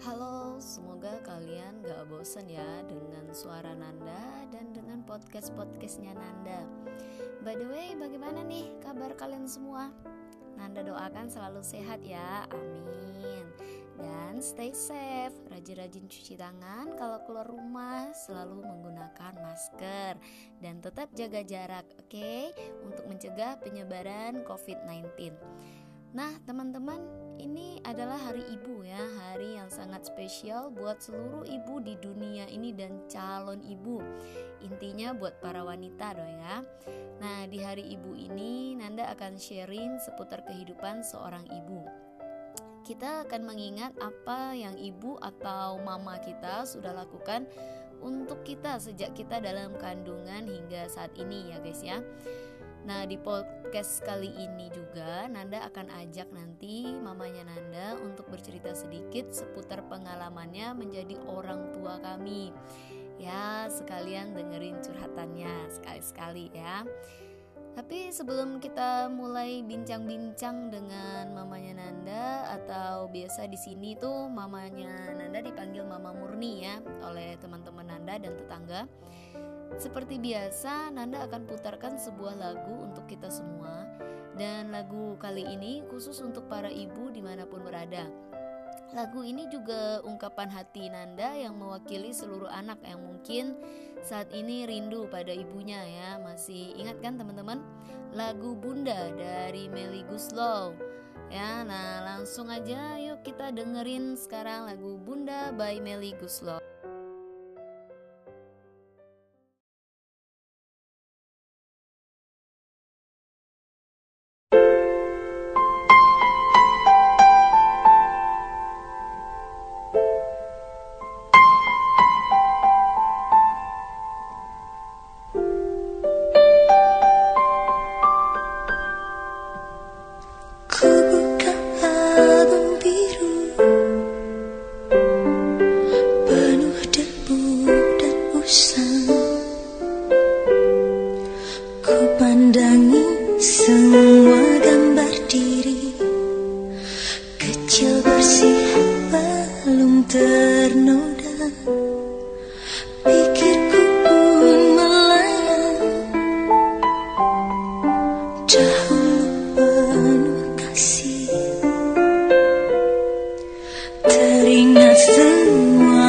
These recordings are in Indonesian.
Halo, semoga kalian gak bosen ya dengan suara Nanda dan dengan podcast-podcastnya Nanda By the way, bagaimana nih kabar kalian semua? Nanda doakan selalu sehat ya, amin Dan stay safe, rajin-rajin cuci tangan kalau keluar rumah Selalu menggunakan masker Dan tetap jaga jarak, oke? Okay? Untuk mencegah penyebaran COVID-19 Nah, teman-teman, ini adalah hari ibu ya, hari yang sangat spesial buat seluruh ibu di dunia ini dan calon ibu. Intinya buat para wanita dong ya. Nah, di hari ibu ini Nanda akan sharing seputar kehidupan seorang ibu. Kita akan mengingat apa yang ibu atau mama kita sudah lakukan untuk kita sejak kita dalam kandungan hingga saat ini ya guys ya. Nah di podcast kali ini juga Nanda akan ajak nanti mamanya Nanda untuk bercerita sedikit seputar pengalamannya menjadi orang tua kami Ya sekalian dengerin curhatannya sekali-sekali ya tapi sebelum kita mulai bincang-bincang dengan mamanya Nanda atau biasa di sini tuh mamanya Nanda dipanggil Mama Murni ya oleh teman-teman Nanda dan tetangga. Seperti biasa, Nanda akan putarkan sebuah lagu untuk kita semua. Dan lagu kali ini khusus untuk para ibu di mana pun berada. Lagu ini juga ungkapan hati Nanda yang mewakili seluruh anak yang mungkin saat ini rindu pada ibunya ya. Masih ingat kan teman-teman? Lagu Bunda dari Melly Guslow. Ya, nah langsung aja yuk kita dengerin sekarang lagu Bunda by Melly Guslow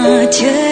mưa trời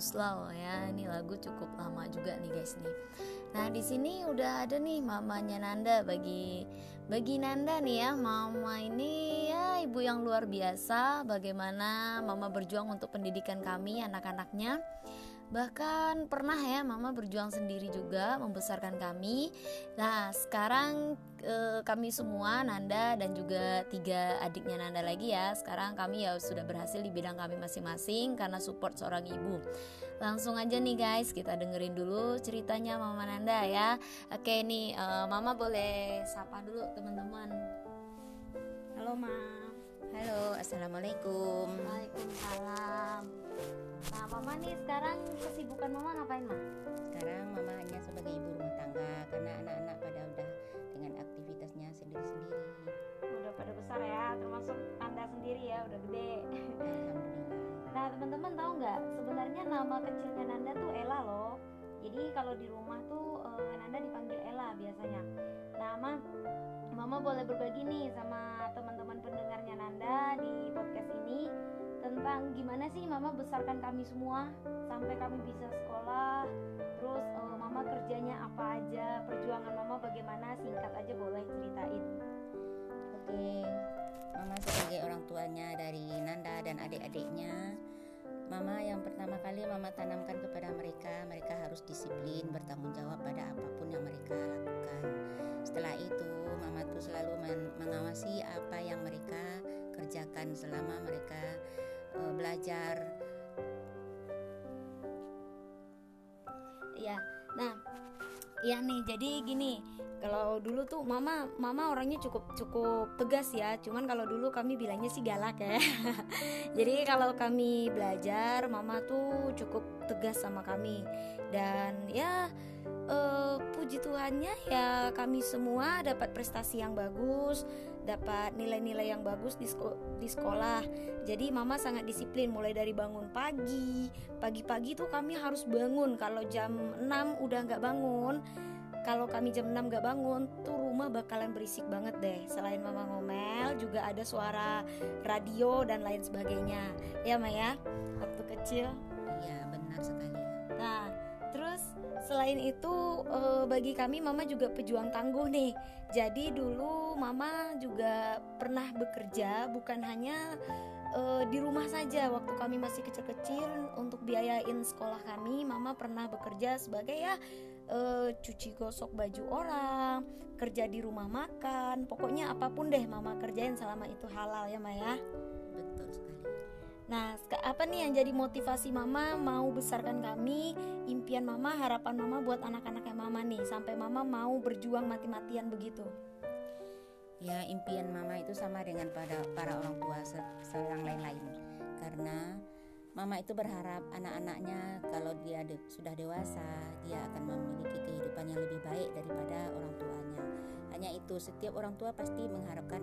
Meli Guslau ya. Ini lagu cukup lama juga nih guys nih. Nah, di sini udah ada nih mamanya Nanda bagi bagi Nanda nih ya, mama ini ya ibu yang luar biasa bagaimana mama berjuang untuk pendidikan kami anak-anaknya. Bahkan pernah ya mama berjuang sendiri juga membesarkan kami. Nah, sekarang eh, kami semua Nanda dan juga tiga adiknya Nanda lagi ya. Sekarang kami ya sudah berhasil di bidang kami masing-masing karena support seorang ibu. Langsung aja nih guys, kita dengerin dulu ceritanya Mama Nanda ya. Oke nih, eh, Mama boleh sapa dulu teman-teman. Halo Ma. Halo, assalamualaikum. Waalaikumsalam. Nah, Mama nih sekarang kesibukan Mama ngapain, Ma? Sekarang mama hanya sebagai ibu rumah tangga karena anak-anak pada udah dengan aktivitasnya sendiri-sendiri. Udah pada besar ya, termasuk Anda sendiri ya, udah gede. Alhamdulillah. Nah, teman-teman tahu nggak? Sebenarnya nama kecilnya Nanda tuh Ella loh. Jadi kalau di rumah tuh eh, Nanda dipanggil Ella biasanya. Nah, Ma, Mama boleh berbagi nih sama teman-teman pendengarnya Nanda tentang gimana sih Mama besarkan kami semua sampai kami bisa sekolah. Terus eh, Mama kerjanya apa aja, perjuangan Mama bagaimana? Singkat aja boleh ceritain. Oke, mama sebagai orang tuanya dari Nanda dan adik-adiknya, mama yang pertama kali mama tanamkan kepada mereka, mereka harus disiplin, bertanggung jawab pada apa pun yang mereka lakukan. Setelah itu, mama tuh selalu men- mengawasi apa yang mereka kerjakan selama mereka eh, belajar Iya. Nah, iya nih. Jadi gini, kalau dulu tuh mama mama orangnya cukup cukup tegas ya. Cuman kalau dulu kami bilangnya sih galak ya. Jadi kalau kami belajar, mama tuh cukup tegas sama kami. Dan ya eh, puji Tuhannya ya kami semua dapat prestasi yang bagus, dapat nilai-nilai yang bagus di, sko- di sekolah. Jadi mama sangat disiplin mulai dari bangun pagi. Pagi-pagi tuh kami harus bangun. Kalau jam 6 udah nggak bangun, kalau kami jam 6 gak bangun tuh rumah bakalan berisik banget deh selain mama ngomel juga ada suara radio dan lain sebagainya ya Maya waktu kecil Iya benar sekali. Nah, selain itu eh, bagi kami mama juga pejuang tangguh nih. Jadi dulu mama juga pernah bekerja bukan hanya eh, di rumah saja waktu kami masih kecil-kecil untuk biayain sekolah kami, mama pernah bekerja sebagai ya eh, cuci gosok baju orang, kerja di rumah makan, pokoknya apa pun deh mama kerjain selama itu halal ya Maya. Nah, apa nih yang jadi motivasi mama mau besarkan kami, impian mama, harapan mama buat anak-anaknya mama nih, sampai mama mau berjuang mati-matian begitu. Ya impian mama itu sama dengan pada para orang tua se- seorang lain-lain karena mama itu berharap anak-anaknya kalau dia de- sudah dewasa dia akan memiliki kehidupan yang lebih baik daripada orang tuanya. Hanya itu setiap orang tua pasti mengharapkan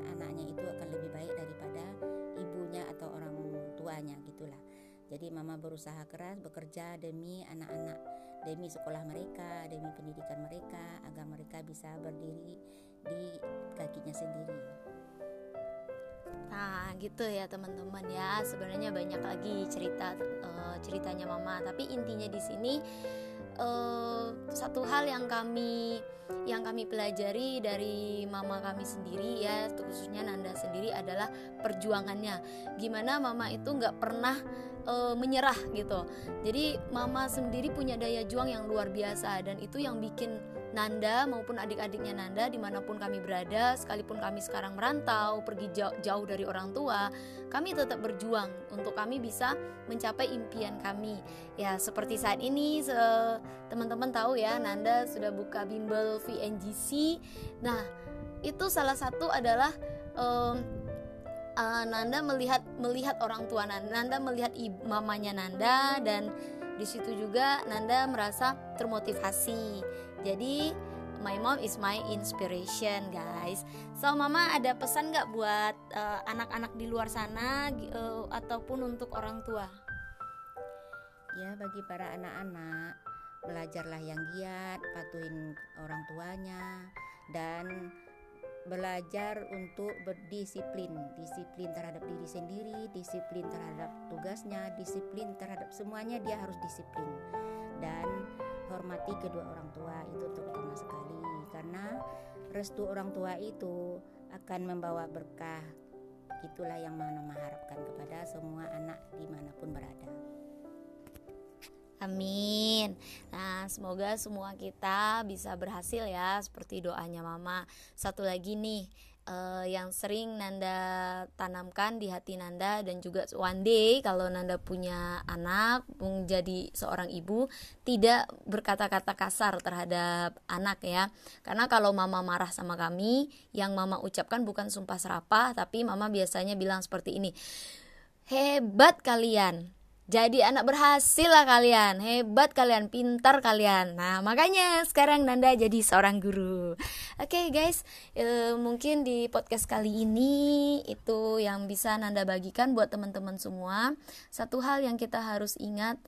Jadi mama berusaha keras bekerja demi anak-anak, demi sekolah mereka, demi pendidikan mereka agar mereka bisa berdiri di kakinya sendiri. Nah, gitu ya teman-teman ya. Sebenarnya banyak lagi cerita eh, ceritanya mama, tapi intinya di sini eh, satu hal yang kami yang kami pelajari dari mama kami sendiri ya, khususnya Nanda sendiri adalah perjuangannya gimana mama itu nggak pernah uh, menyerah gitu. Jadi mama sendiri punya daya juang yang luar biasa dan itu yang bikin Nanda maupun adik-adiknya Nanda di mana pun kami berada sekalipun kami sekarang merantau pergi jauh, jauh dari orang tua kami tetap berjuang untuk kami bisa mencapai impian kami. Ya seperti saat ini teman-teman tahu ya Nanda sudah buka bimbel VNGC nah itu salah satu adalah um, uh, Nanda melihat melihat orang tua Nanda, Nanda melihat mamanya Nanda dan di situ juga Nanda merasa termotivasi. Jadi my mom is my inspiration guys. So mama ada pesan nggak buat uh, anak-anak uh, di luar sana uh, ataupun untuk orang tua? Ya bagi para anak-anak belajarlah yang giat, patuhin orang tuanya dan belajar untuk berdisiplin, disiplin terhadap diri sendiri, disiplin terhadap tugasnya, disiplin terhadap semuanya dia harus disiplin. Dan hormati kedua orang tua itu terutama sekali karena restu orang tua itu akan membawa berkah. Itulah yang mana mengharapkan kepada semua anak di mana pun berada. Amin. Nah, semoga semua kita bisa berhasil ya, seperti doanya Mama. Satu lagi nih, uh, yang sering Nanda tanamkan di hati Nanda dan juga one day kalau Nanda punya anak menjadi seorang ibu tidak berkata-kata kasar terhadap anak ya karena kalau mama marah sama kami yang mama ucapkan bukan sumpah serapah tapi mama biasanya bilang seperti ini hebat kalian jadi anak berhasil lah kalian, hebat kalian, pintar kalian. Nah makanya sekarang Nanda jadi seorang guru. Oke okay, guys, e, mungkin di podcast kali ini itu yang bisa Nanda bagikan buat teman-teman semua. Satu hal yang kita harus ingat,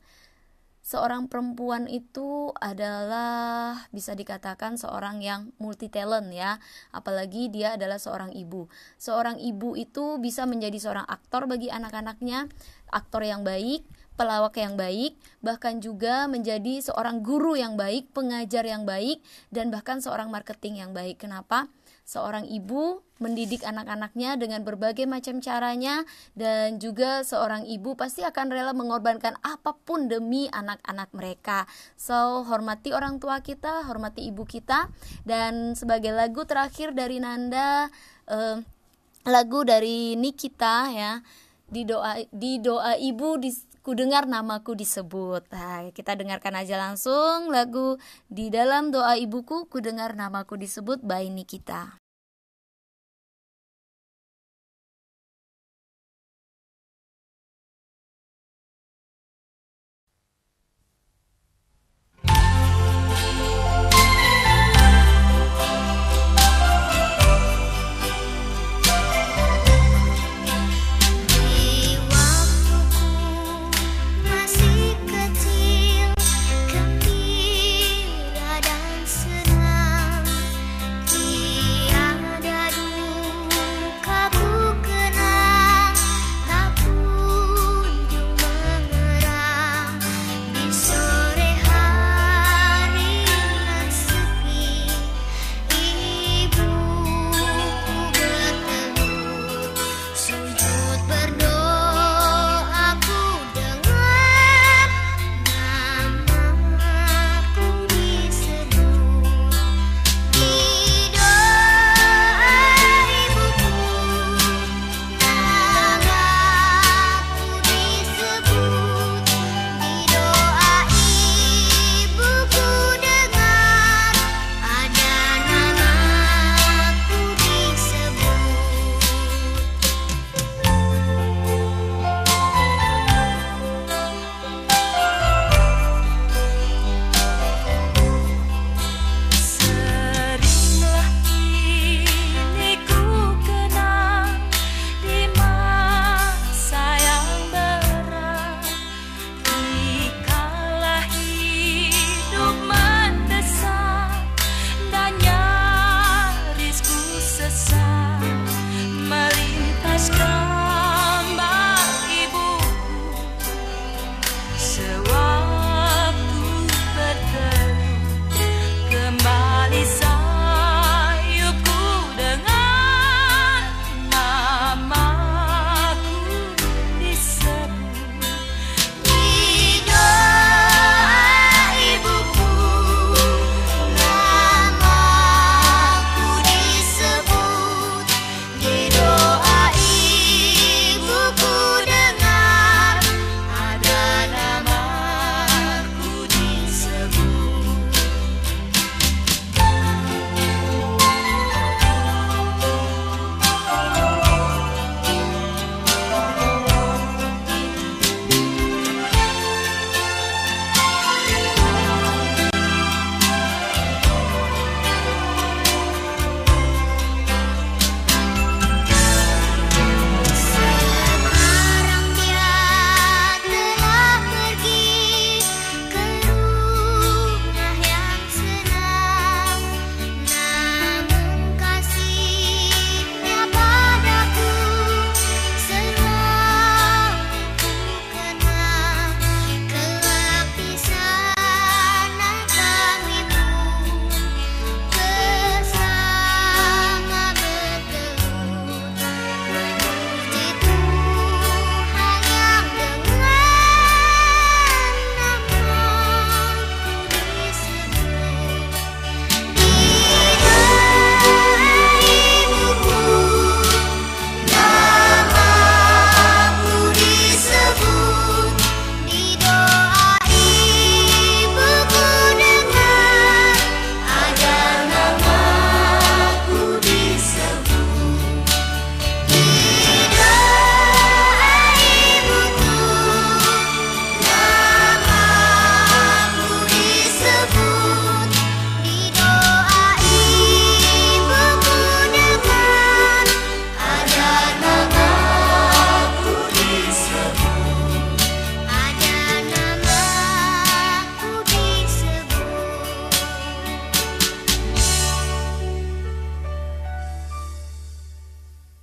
seorang perempuan itu adalah bisa dikatakan seorang yang multi talent ya apalagi dia adalah seorang ibu seorang ibu itu bisa menjadi seorang aktor bagi anak-anaknya aktor yang baik, pelawak yang baik, bahkan juga menjadi seorang guru yang baik, pengajar yang baik, dan bahkan seorang marketing yang baik. Kenapa? Seorang ibu mendidik anak-anaknya dengan berbagai macam caranya, dan juga seorang ibu pasti akan rela mengorbankan apa pun demi anak-anak mereka. So, hormati orang tua kita, hormati ibu kita, dan sebagai lagu terakhir dari Nanda, eh, lagu dari Nikita ya di doa di doa ibu di ku dengar namaku disebut. Nah, kita dengarkan aja langsung lagu di dalam doa ibuku ku dengar namaku disebut by Nikita.